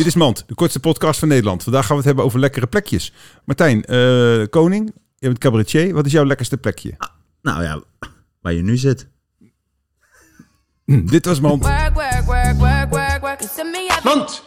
Dit is Mand, de kortste podcast van Nederland. Vandaag gaan we het hebben over lekkere plekjes. Martijn, eh, Koning, je bent cabaretier. Wat is jouw lekkerste plekje? Ah, nou ja, waar je nu zit. Hm, dit was Mand. Mand.